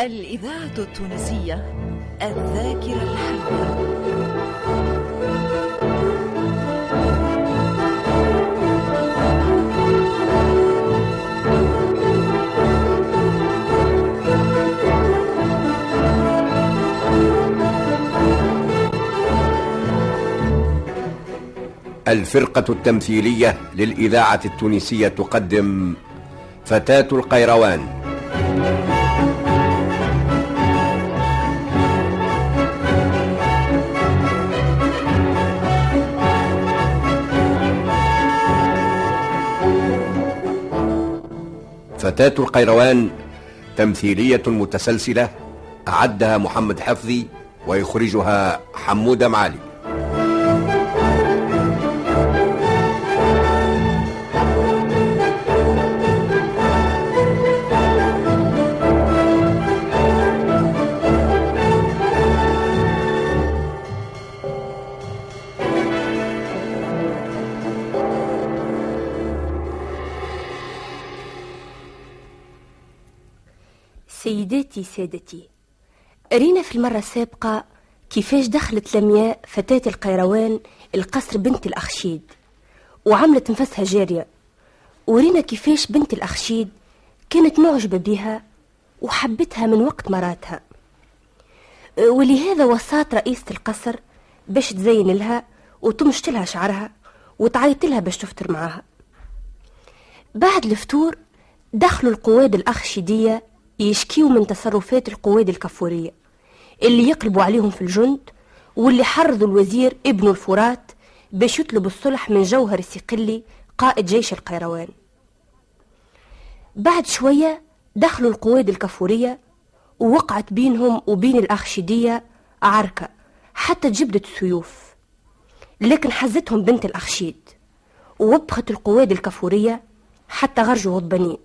الإذاعة التونسية الذاكرة الحية. الفرقة التمثيلية للإذاعة التونسية تقدم فتاة القيروان. فتاة القيروان تمثيلية متسلسلة أعدها محمد حفظي ويخرجها حمودة معالي. سيداتي سادتي. رينا في المرة السابقة كيفاش دخلت لمياء فتاة القيروان القصر بنت الأخشيد وعملت نفسها جارية. ورينا كيفاش بنت الأخشيد كانت معجبة بها وحبتها من وقت مراتها. ولهذا وصات رئيسة القصر باش تزين لها وتمشط لها شعرها وتعيط لها باش تفطر معاها. بعد الفطور دخلوا القواد الأخشيدية يشكيوا من تصرفات القواد الكفورية اللي يقلبوا عليهم في الجند واللي حرضوا الوزير ابن الفرات باش يطلب الصلح من جوهر السقلي قائد جيش القيروان. بعد شوية دخلوا القواد الكفورية ووقعت بينهم وبين الأخشيدية عركة حتى جبدت السيوف. لكن حزتهم بنت الأخشيد ووبخت القواد الكفورية حتى غرجوا غضبانين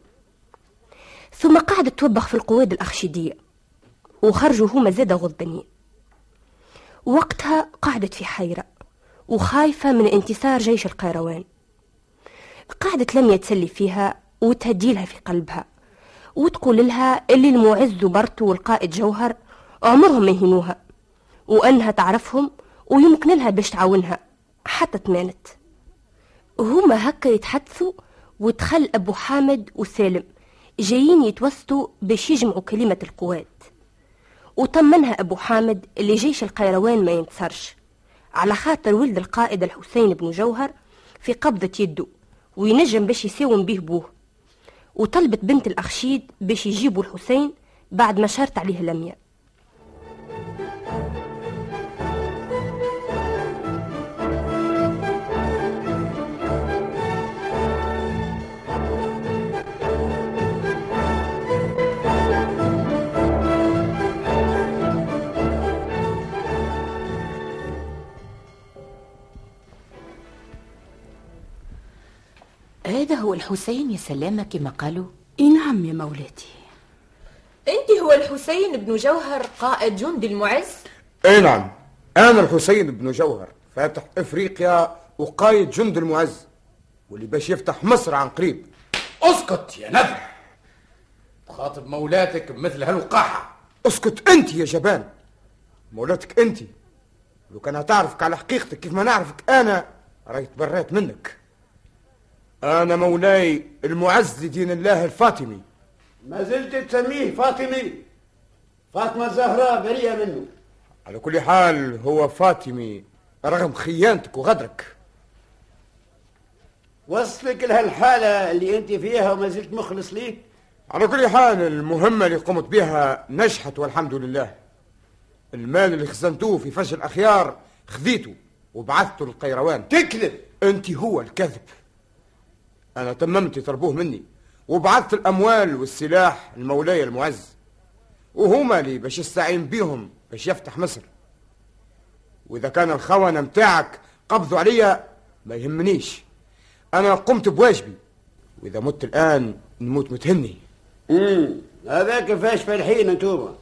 ثم قعدت توبخ في القواد الأخشيدية وخرجوا هما زاد غضبانين وقتها قعدت في حيرة وخايفة من انتصار جيش القيروان. قعدت لم يتسلي فيها وتهديلها في قلبها وتقول لها اللي المعز برتو والقائد جوهر عمرهم ما يهينوها وأنها تعرفهم ويمكن لها باش تعاونها حتى تمانت. هما هكا يتحدثوا ودخل أبو حامد وسالم. جايين يتوسطوا باش يجمعوا كلمة القوات. وطمنها أبو حامد اللي جيش القيروان ما ينتصرش. على خاطر ولد القائد الحسين بن جوهر في قبضة يده وينجم باش يساوم به بوه. وطلبت بنت الأخشيد باش يجيبوا الحسين بعد ما شرط عليه لميا هذا هو الحسين يا سلامة كما قالوا؟ إي نعم يا مولاتي. أنت هو الحسين بن جوهر قائد جند المعز؟ إي نعم أنا الحسين بن جوهر فاتح إفريقيا وقايد جند المعز واللي باش يفتح مصر عن قريب. أسكت يا ندر تخاطب مولاتك بمثل هالوقاحة. أسكت أنت يا جبان مولاتك أنت. لو كان هتعرفك على حقيقتك كيف ما نعرفك أنا راي تبريت منك. أنا مولاي المعز لدين الله الفاطمي. ما زلت تسميه فاطمي. فاطمة الزهراء بريئة منه. على كل حال هو فاطمي رغم خيانتك وغدرك. وصلك لهالحالة اللي أنت فيها وما زلت مخلص ليه؟ على كل حال المهمة اللي قمت بها نجحت والحمد لله. المال اللي خزنتوه في فش الأخيار خذيته وبعثته للقيروان. تكذب! أنت هو الكذب أنا تممت تربوه مني. وبعثت الأموال والسلاح لمولاي المعز. وهما لي باش يستعين بيهم باش يفتح مصر. وإذا كان الخونة متاعك قبضوا عليا ما يهمنيش. أنا قمت بواجبي. وإذا مت الآن نموت متهني. امم هذا كيفاش فالحين أنتوما.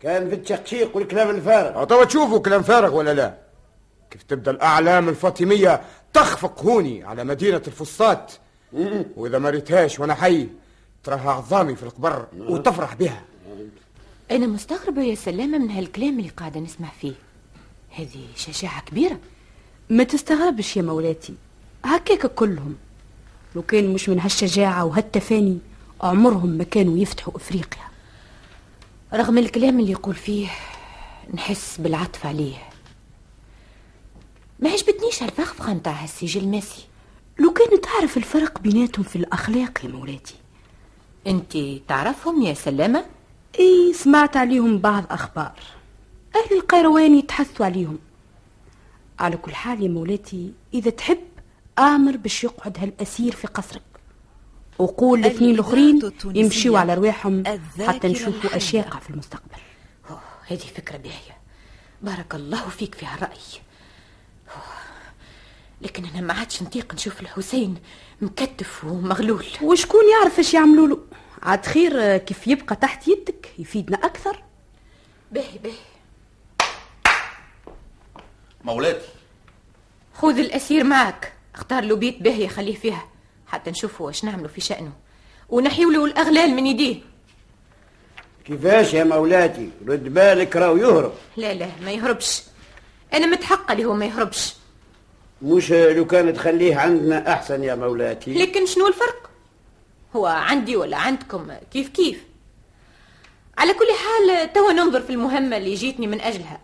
كان في التشقشيق والكلام الفارغ. توا تشوفوا كلام فارغ ولا لا؟ كيف تبدأ الأعلام الفاطمية تخفق هوني على مدينة الفسطاط. وإذا ما ريتهاش وأنا حي تراها عظامي في القبر وتفرح بها. أنا مستغربة يا سلامة من هالكلام اللي قاعدة نسمع فيه. هذه شجاعة كبيرة. ما تستغربش يا مولاتي. هكاك كلهم. لو كان مش من هالشجاعة وهالتفاني عمرهم ما كانوا يفتحوا إفريقيا. رغم الكلام اللي يقول فيه نحس بالعطف عليه. ما عجبتنيش هالفخفخة نتاع هالسجل الماسي لو كان تعرف الفرق بيناتهم في الأخلاق يا مولاتي. أنت تعرفهم يا سلامة؟ إي سمعت عليهم بعض أخبار. أهل القيروان يتحثوا عليهم. على كل حال يا مولاتي إذا تحب آمر باش يقعد هالأسير في قصرك. وقول الاثنين التونسية يمشيوا على رواحهم حتى نشوفوا الحية. أشياء في المستقبل. هذه فكرة باهية. بارك الله فيك في هالرأي. أوه، لكن أنا ما عادش نطيق نشوف الحسين مكتف ومغلول. وشكون يعرف إيش يعملوا له؟ عاد خير كيف يبقى تحت يدك يفيدنا أكثر. باهي باهي مولاتي خذ الأسير معك. اختار له بيت باهي خليه فيها. حتى نشوفوا واش نعملوا في شأنه. ونحيوا له الأغلال من يديه. كيفاش يا مولاتي؟ رد بالك راهو يهرب. لا لا ما يهربش. أنا متحقة اللي هو ما يهربش. مش لو كان تخليه عندنا أحسن يا مولاتي لكن شنو الفرق؟ هو عندي ولا عندكم؟ كيف كيف؟ على كل حال توا ننظر في المهمة اللي جيتني من أجلها.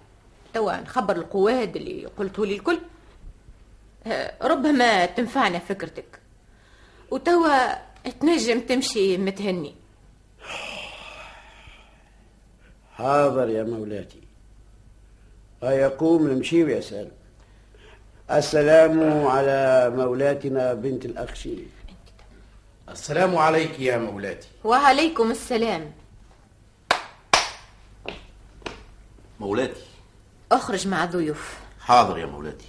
توا نخبر القواد اللي قلته لي الكل. آه، ربما تنفعنا فكرتك. وتوا تنجم تمشي متهني. حاضر يا مولاتي هيقوم نمشي يا سالم السلام على مولاتنا بنت الأخشي السلام عليك يا مولاتي. وعليكم السلام. مولاتي. أخرج مع الضيوف حاضر يا مولاتي.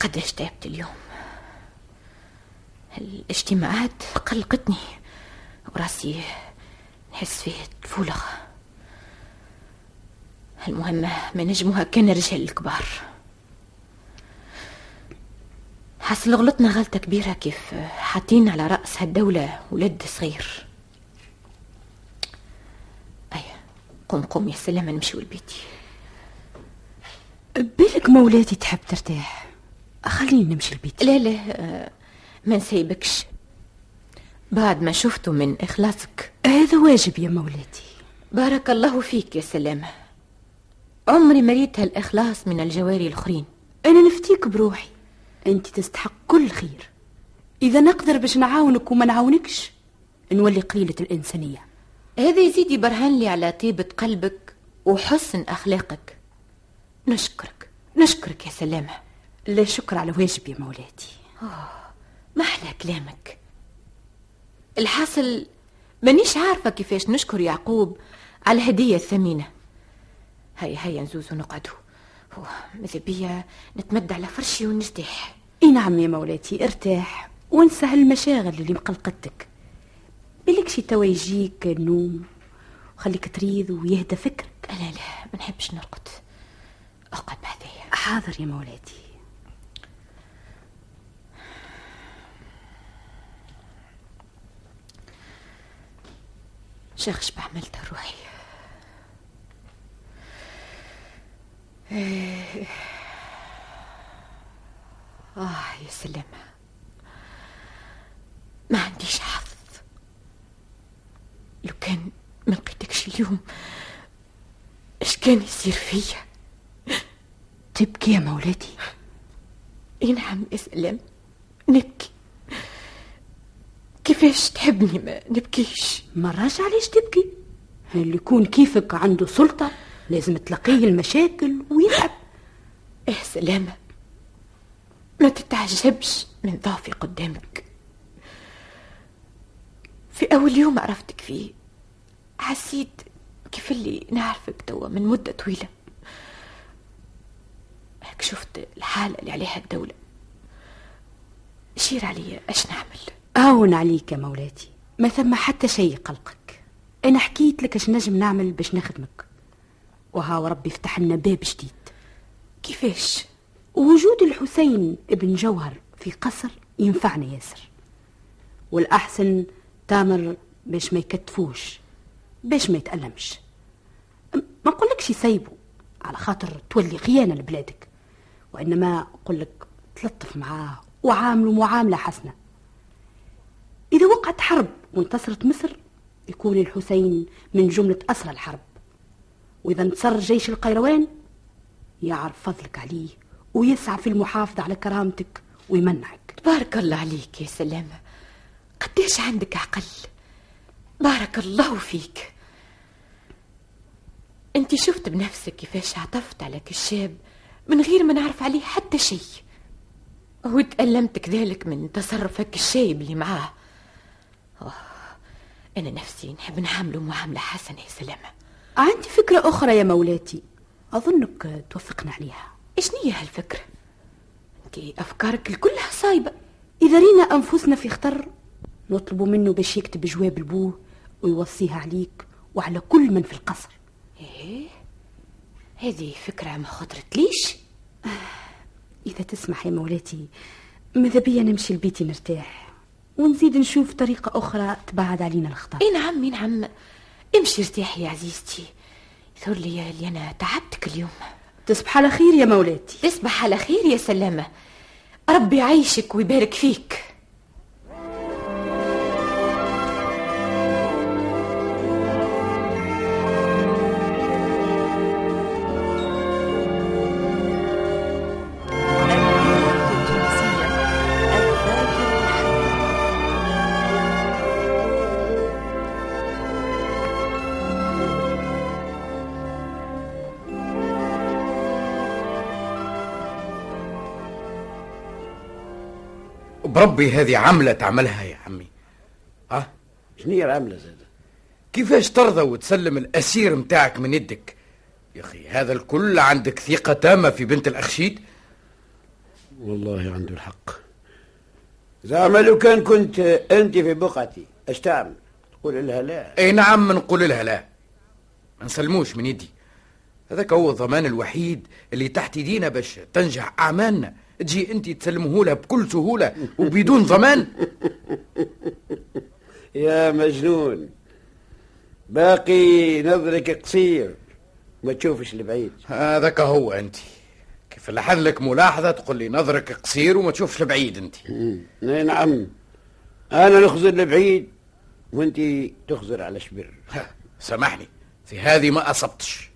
قداش تعبت اليوم؟ الاجتماعات قلقتني وراسي نحس فيه تفولغ. المهمة ما نجموها كان الرجال الكبار حاصل غلطنا غلطة كبيرة كيف حاطين على رأس هالدولة ولد صغير. أي قوم قوم يا سلامة نمشيو لبيتي. بالك مولاتي تحب ترتاح؟ خليني نمشي البيت لا لا ما نسيبكش. بعد ما شفته من إخلاصك. هذا واجب يا مولاتي. بارك الله فيك يا سلامة عمري ما ريت هالإخلاص من الجواري الآخرين. أنا نفتيك بروحي. أنت تستحق كل خير. إذا نقدر باش نعاونك وما نعاونكش نولي قليلة الإنسانية. هذا يزيد يبرهن لي على طيبة قلبك وحسن أخلاقك. نشكرك. نشكرك يا سلامة لا شكر على واجب يا مولاتي. ما أحلى كلامك. الحاصل مانيش عارفة كيفاش نشكر يعقوب على الهدية الثمينة. هيا هيا نزوز ونقعدوا ماذا بيا؟ نتمدى على فرشي ونرتاح. إي نعم يا مولاتي ارتاح وانسى هالمشاغل اللي مقلقتك بالك شي توا يجيك النوم وخليك تريض ويهدى فكرك. لا لا ما نحبش نرقد. أقعد بعديا حاضر يا مولاتي. شغش بعملت روحي آه يا سلامة ما عنديش حظ. لو كان ما لقيتكش اليوم إيش كان يصير فيا؟ تبكي يا مولاتي. اي نعم يا سلام. نبكي. كيفاش تحبني؟ ما نبكيش. مراش علاش تبكي؟ اللي يكون كيفك عنده سلطة لازم تلاقيه المشاكل ويلعب. إيه سلامة. ما تتعجبش من ضعفي قدامك. في أول يوم عرفتك فيه حسيت كيف اللي نعرفك توا من مدة طويلة. هيك شفت الحالة اللي عليها الدولة. شير عليا أش نعمل؟ هون عليك يا مولاتي. ما ثم حتى شيء قلقك. أنا حكيت لك اش نجم نعمل باش نخدمك. وها وربي فتح لنا باب جديد. كيفاش؟ وجود الحسين ابن جوهر في قصر ينفعنا ياسر. والأحسن تامر باش ما يكتفوش باش ما يتألمش. ما نقولكش يسيبوا على خاطر تولي خيانة لبلادك. وإنما أقولك تلطف معاه وعامله معاملة حسنة. إذا وقعت حرب وانتصرت مصر يكون الحسين من جملة أسرى الحرب. وإذا انتصر جيش القيروان يعرف فضلك عليه ويسعى في المحافظة على كرامتك ويمنعك. تبارك الله عليك يا سلامة. قديش عندك عقل؟ بارك الله فيك. أنت شفت بنفسك كيفاش عطفت على كشاب من غير ما نعرف عليه حتى شيء. وتألمت كذلك من تصرفك الشايب اللي معاه. أوه. أنا نفسي نحب نعامله معاملة حسنة يا سلامة. عندي فكرة أخرى يا مولاتي. أظنك توافقنا عليها. إيش هي هالفكرة؟ أنت أفكارك كلها صايبة. إذا رينا أنفسنا في خطر نطلب منه باش يكتب جواب لبوه ويوصيها عليك وعلى كل من في القصر. إيه؟ هذه فكرة ما خطرت ليش؟ إذا تسمح يا مولاتي ماذا بيا نمشي لبيتي نرتاح؟ ونزيد نشوف طريقة أخرى تبعد علينا الخطر إي نعم إي نعم. امشي ارتاحي يا عزيزتي. ثور لي اللي أنا تعبتك اليوم. تصبح على خير يا مولاتي. تصبح على خير يا سلامة. ربي يعيشك ويبارك فيك. بربي هذه عملة تعملها يا عمي. آه شنو هي العملة زاد؟ كيفاش ترضى وتسلم الأسير متاعك من يدك؟ يا أخي هذا الكل عندك ثقة تامة في بنت الأخشيد؟ والله عنده الحق. زعما لو كان كنت أنت في بقعتي أش تعمل؟ تقول لها لا. أي نعم نقول لها لا. ما نسلموش من يدي. هذاك هو الضمان الوحيد اللي تحت يدينا باش تنجح أعمالنا. تجي انت تسلمه لها بكل سهولة وبدون ضمان. يا مجنون. باقي نظرك قصير. ما تشوفش البعيد. هذاك هو انت. كيف لحن لك ملاحظة تقول لي نظرك قصير وما تشوفش لبعيد انت. إي نعم. أنا نخزر لبعيد وأنت تخزر على شبر. سامحني. في هذه ما أصبتش.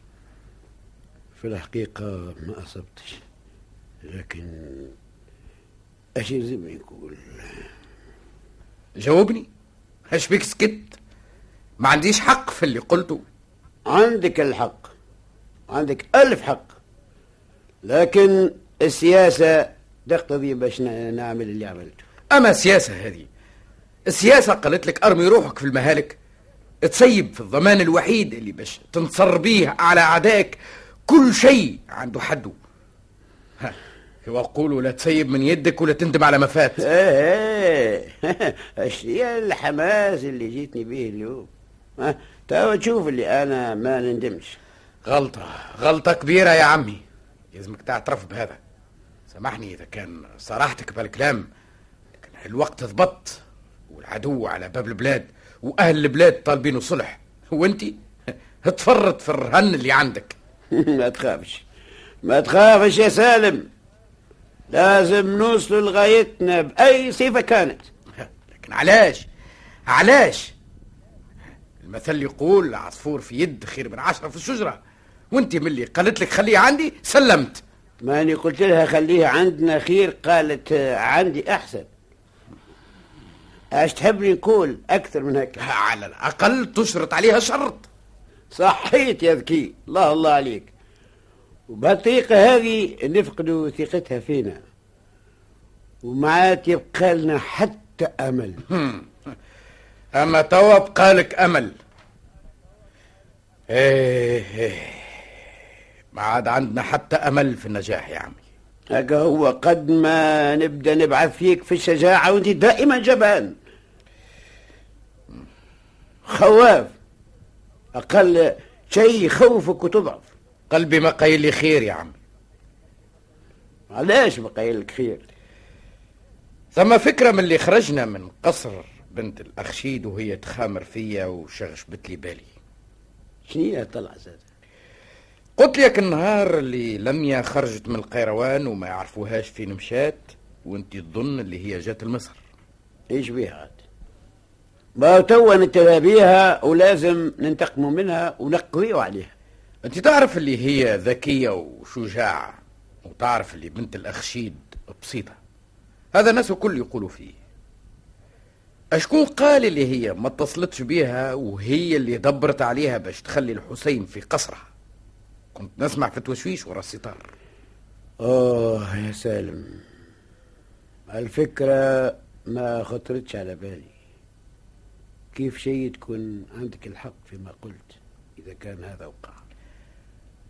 في الحقيقة ما أصبتش. لكن اش يلزم يقول. جاوبني. إيش بك سكت؟ ما عنديش حق في اللي قلته. عندك الحق. عندك ألف حق. لكن السياسة تقتضي باش نعمل اللي عملته. أما سياسه هذه السياسة قالت لك أرمي روحك في المهالك. تسيب في الضمان الوحيد اللي باش تنتصر بيه على أعدائك كل شيء عنده حده. ها. يقولوا لا تسيب من يدك ولا تندم على ما فات. إيه إيه. اش هي الحماس اللي جيتني به اليوم؟ توا تشوف اللي أنا ما نندمش. غلطة غلطة كبيرة يا عمي. لازمك تعترف بهذا. سامحني إذا كان صراحتك بالكلام لكن الوقت ضبط والعدو على باب البلاد وأهل البلاد طالبين صلح وأنت؟ تفرط في الرهن اللي عندك. ما تخافش. ما تخافش يا سالم. لازم نوصل لغايتنا بأي صفة كانت. لكن علاش؟ علاش؟ المثل يقول عصفور في يد خير من عشرة في الشجرة. وانت من اللي قالت لك خليه عندي سلمت. ماني قلت لها خليها عندنا خير قالت عندي أحسن. أش تحبني نقول أكثر من هكا على الأقل تشرط عليها شرط. صحيت يا ذكي. الله الله عليك. وبهالطريقة هذه نفقدوا ثقتها فينا. وما عاد يبقى لنا حتى أمل. أما توا بقالك أمل. إيه إيه ما عاد عندنا حتى أمل في النجاح يا عمي. هكا هو قد ما نبدأ نبعث فيك في الشجاعة وأنت دائما جبان. خواف. أقل شيء يخوفك وتضعف قلبي ما قايل لي خير يا عمي. علاش بقى لك خير؟ ثم فكرة من اللي خرجنا من قصر بنت الأخشيد وهي تخامر فيا وشغشبت لي بالي. شنو طلع زاد؟ قلت لك النهار اللي لميا خرجت من القيروان وما يعرفوهاش فين مشات وانت تظن اللي هي جات لمصر. إيش بيها عاد؟ ما توا نتبع بيها ولازم ننتقموا منها ونقويوا عليها. أنت تعرف اللي هي ذكية وشجاعة وتعرف اللي بنت الأخشيد بسيطة. هذا الناس الكل يقولوا فيه. أشكون قال اللي هي ما اتصلتش بيها وهي اللي دبرت عليها باش تخلي الحسين في قصرها. كنت نسمع في توشويش ورا الستار. اوه يا سالم. الفكرة ما خطرتش على بالي. كيف شيء تكون عندك الحق فيما قلت إذا كان هذا وقع؟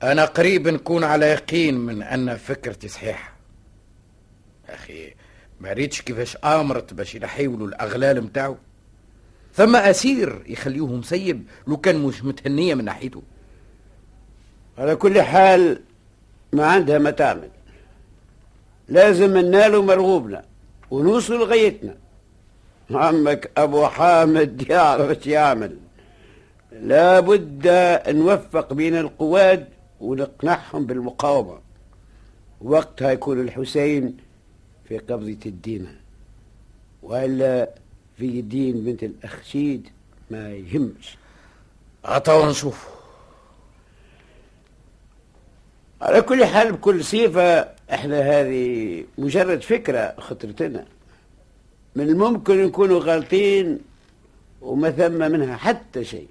أنا قريب نكون على يقين من أن فكرتي صحيحة. أخي ما ريتش كيفاش آمرت باش يحيولوا الأغلال متاعو. ثم أسير يخليوه مسيب لو كان مش متهنية من ناحيته. على كل حال ما عندها ما تعمل. لازم ننالوا مرغوبنا ونوصل لغايتنا. عمك أبو حامد يعرف إيش يعمل. لابد نوفق بين القواد ونقنعهم بالمقاومة. وقتها يكون الحسين في قبضة الدين وإلا في دين بنت الأخشيد ما يهمش. عطاو نشوف على كل حال بكل صفة إحنا هذه مجرد فكرة خطرتنا. من الممكن نكونوا غالطين وما ثم منها حتى شيء.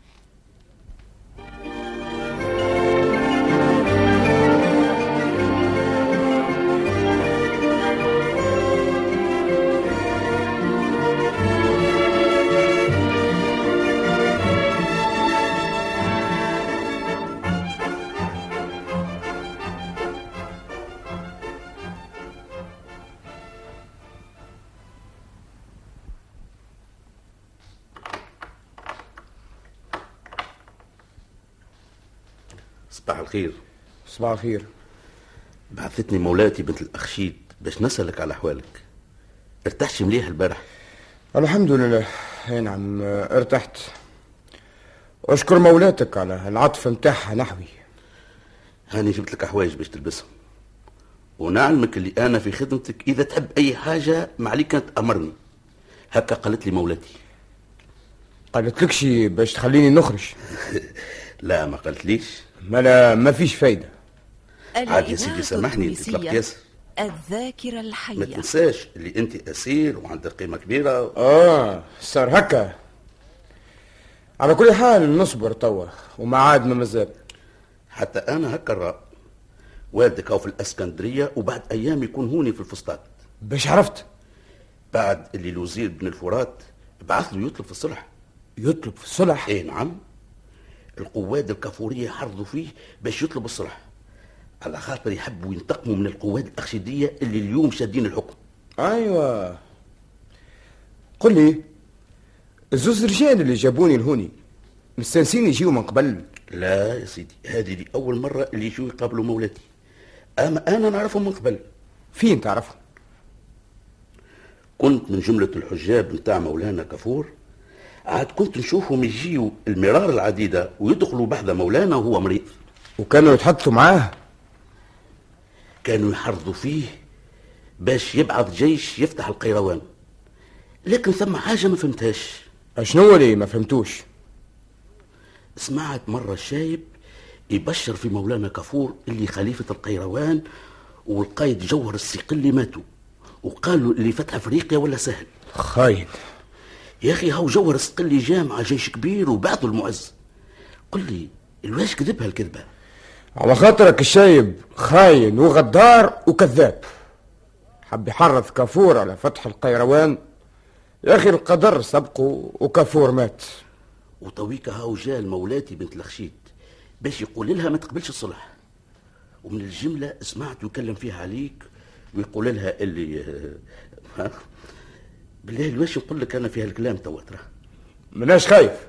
الخير. صباح الخير. بعثتني مولاتي بنت الأخشيد باش نسألك على أحوالك. ارتحش مليح البارح؟ الحمد لله. أي نعم ارتحت. أشكر مولاتك على العطف متاعها نحوي. هاني جبت لك أحوايج باش تلبسهم. ونعلمك اللي أنا في خدمتك إذا تحب أي حاجة ما عليك أنت أمرني. هكا قالت لي مولاتي. قالت لكش باش تخليني نخرج. لا ما قالت ليش ما لا ما فيش فايدة. عاد يا سيدي سامحني انت ياسر. الذاكرة ما الحية تنساش اللي انت اسير وعندك قيمة كبيرة. آه صار هكا. على كل حال نصبر توا وما عاد ما مازال. حتى أنا هكا الرأي. والدك هو في الإسكندرية وبعد أيام يكون هوني في الفسطاط. باش عرفت. بعد اللي الوزير بن الفرات بعث له يطلب في الصلح. يطلب في الصلح؟ إيه نعم. القواد الكافورية حرضوا فيه باش يطلب الصلح على خاطر يحبوا ينتقموا من القواد الاخشيديه اللي اليوم شادين الحكم. أيوه. قل لي الزوز رجال اللي جابوني لهوني مستانسين يجيو من قبل؟ لا يا سيدي هذه أول مرة اللي يجوا يقابلوا مولاتي. أما أنا نعرفهم من قبل. فين تعرفهم؟ كنت من جملة الحجاب نتاع مولانا كفور عاد كنت نشوفهم يجيوا المرار العديدة ويدخلوا بعد مولانا وهو مريض. وكانوا يتحدثوا معاه. كانوا يحرضوا فيه باش يبعث جيش يفتح القيروان. لكن ثم حاجة ما فهمتهاش. شنو اللي ما فهمتوش؟ سمعت مرة الشايب يبشر في مولانا كفور اللي خليفة القيروان والقايد جوهر الصقلي ماتوا وقال له اللي فتح أفريقيا ولا سهل. خاين يا أخي هاو جوهر الصقلي جامع جيش كبير وبعثوا المعز. قل لي الواش كذب هالكذبة؟ على خاطرك الشايب خاين وغدار وكذاب. حب يحرض كافور على فتح القيروان. يا أخي القدر سبقه وكافور مات. وطويك هاو جا المولاتي بنت الخشيد باش يقول لها ما تقبلش الصلح. ومن الجملة سمعت يكلم فيها عليك ويقول لها اللي بالله الواش نقول لك أنا في هالكلام توا ترى. مناش خايف.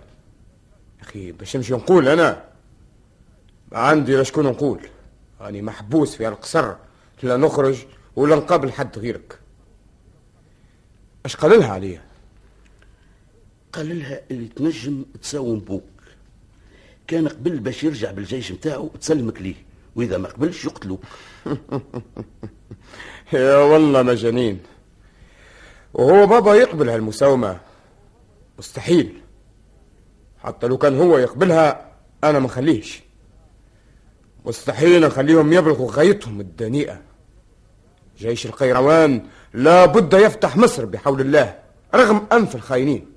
أخي باش نمشي نقول أنا. عندي لشكون نقول. أني محبوس في القصر لا نخرج ولا نقابل حد غيرك. اش قال لها عليا؟ قال لها اللي تنجم تساوم بوك. كان قبل باش يرجع بالجيش نتاعو تسلمك ليه. وإذا ما قبلش يقتلوك. يا والله مجانين وهو بابا يقبل هالمساومة. مستحيل. حتى لو كان هو يقبلها أنا ما خليش مستحيل نخليهم يبلغوا غايتهم الدنيئة. جيش القيروان لا بد يفتح مصر بحول الله رغم أنف الخاينين.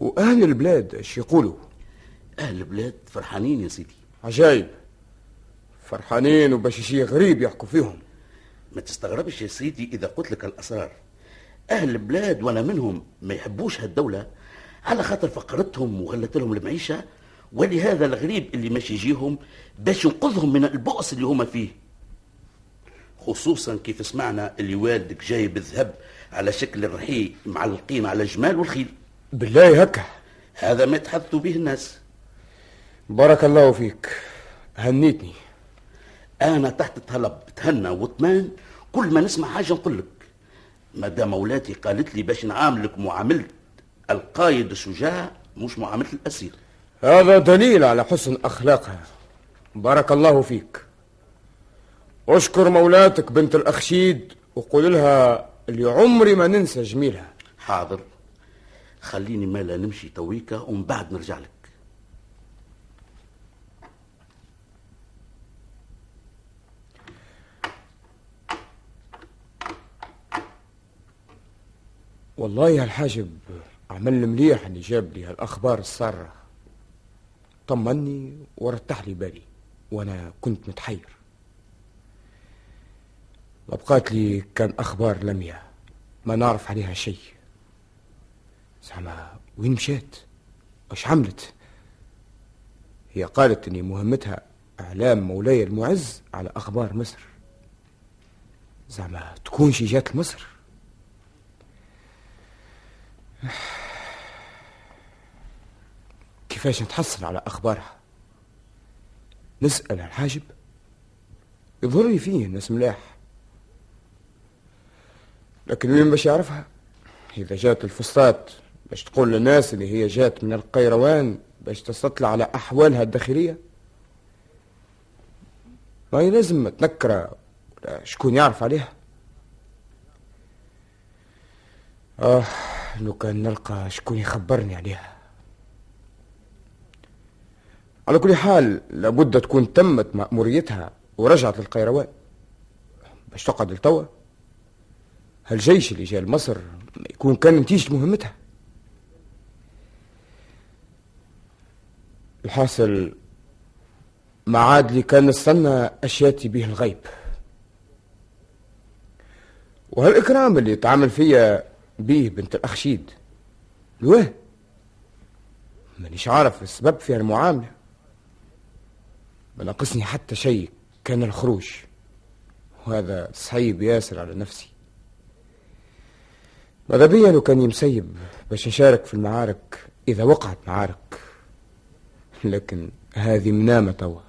وأهل البلاد إيش يقولوا؟ أهل البلاد فرحانين يا سيدي. عجايب. فرحانين وباش شي غريب يحكوا فيهم. ما تستغربش يا سيدي إذا قلت لك الأسرار. أهل البلاد وأنا منهم ما يحبوش هالدولة. على خاطر فقرتهم وغلت لهم المعيشة. ولهذا الغريب اللي ماشي يجيهم باش ينقذهم من البؤس اللي هما فيه. خصوصا كيف سمعنا اللي والدك جاي بالذهب على شكل الرحي معلقين على الجمال والخيل. بالله هكا. هذا ما يتحدثوا به الناس. بارك الله فيك. هنيتني. أنا تحت طلب تهنى واطمان كل ما نسمع حاجة نقول لك مدام مولاتي قالت لي باش نعاملك معامله القايد الشجاع مش معامله الأسير. هذا دليل على حسن أخلاقها. بارك الله فيك. أشكر مولاتك بنت الأخشيد وقول لها اللي عمري ما ننسى جميلها. حاضر. خليني مالا نمشي تويكا ومن بعد نرجع لك. والله يا الحاجب عمل مليح اللي جاب لي هالأخبار السارة. طمني ورتح لي بالي وأنا كنت متحير. ما بقات لي كان أخبار لمية ما نعرف عليها شيء. زعما وين مشات؟ وش عملت؟ هي قالت إني مهمتها إعلام مولاي المعز على أخبار مصر. زعما تكون شي جات لمصر. كيفاش نتحصل على أخبارها؟ نسأل الحاجب؟ يظهر لي فيه ناس ملاح. لكن وين باش يعرفها؟ إذا جات الفسطاط باش تقول للناس اللي هي جات من القيروان باش تستطلع على أحوالها الداخلية؟ ما هي لازم تنكره ولا شكون يعرف عليها؟ آه. لو كان نلقى شكون يخبرني عليها. على كل حال لابد تكون تمت مأموريتها ورجعت للقيروان. باش تقعد لتوا. هالجيش اللي جاي لمصر يكون كان نتيجة مهمتها. الحاصل ما عاد لي كان نستنى أشياتي به الغيب. وهالإكرام اللي تعامل فيا بيه بنت الأخشيد. لواه مانيش عارف السبب في المعاملة. ما ناقصني حتى شيء كان الخروج. وهذا صعيب ياسر على نفسي. ماذا بيا لو كان يمسيب باش نشارك في المعارك إذا وقعت معارك. لكن هذه منامة توا.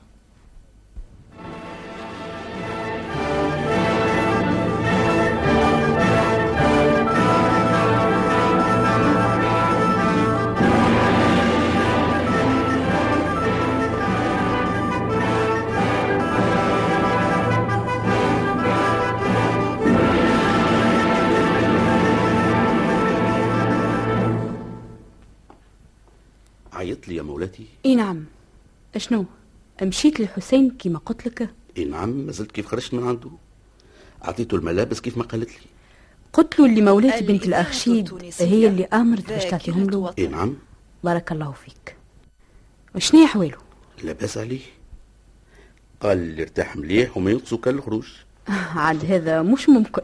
لي يا مولاتي؟ إي نعم. شنو مشيت للحسين كيما قلت لك؟ إي نعم ما زلت كيف خرجت من عنده؟ أعطيته الملابس كيف ما قالت لي. قلت له اللي مولاتي بنت الاخشيد هي اللي آمرت باش تعطيهم له. إي نعم. بارك الله فيك. وشنو احواله لاباس عليه. قال اللي ارتاح مليح وما ينقصوا كان الخروج. عاد هذا مش ممكن.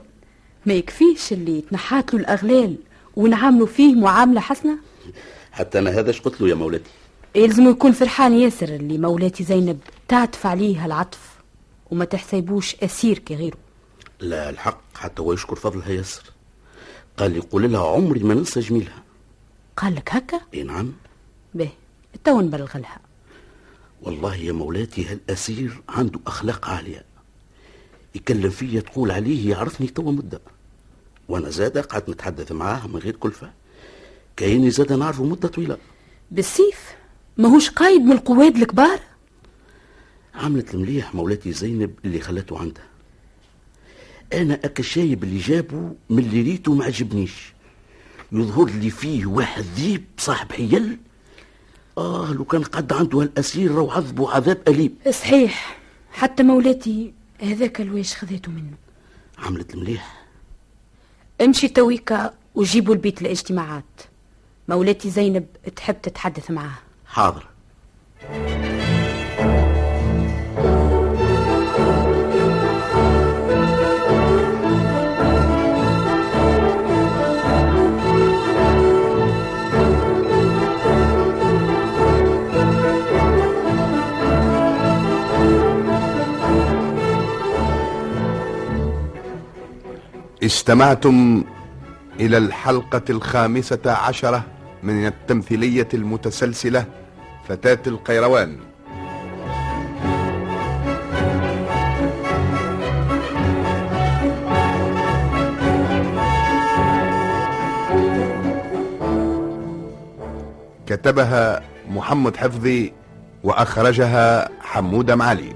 ما يكفيش اللي تنحات له الأغلال ونعاملوا فيه معاملة حسنة؟ حتى أنا هذا اش قلت له يا مولاتي. يلزم يكون فرحان ياسر اللي مولاتي زينب تعطف عليه هالعطف وما تحسبوش أسير كغيره لا الحق حتى هو يشكر فضلها ياسر. قال لي قول لها عمري ما ننسى جميلها. قال لك هكا؟ إي نعم. به تو نبلغ لها. والله يا مولاتي هالأسير عنده أخلاق عالية. يكلم فيا تقول عليه يعرفني توا مدة. وأنا زاد قعدت نتحدث معاه من غير كلفة. كأني زاد نعرفه مدة طويلة. بالسيف؟ ماهوش قايد من القواد الكبار؟ عملت المليح مولاتي زينب اللي خلته عندها. أنا اك الشايب اللي جابه من اللي ريته ما عجبنيش. يظهر لي فيه واحد ذيب صاحب حيل. آه لو كان قد عنده هالأسير راهو عذبه عذاب أليم. صحيح. حتى مولاتي هذاك الواش خذيته منه. عملت المليح. امشي تويكا وجيبوا البيت الاجتماعات مولاتي زينب تحب تتحدث معاه حاضر. استمعتم إلى الحلقة الخامسة عشرة من التمثيلية المتسلسلة فتاة القيروان. كتبها محمد حفظي وأخرجها حمود معالي.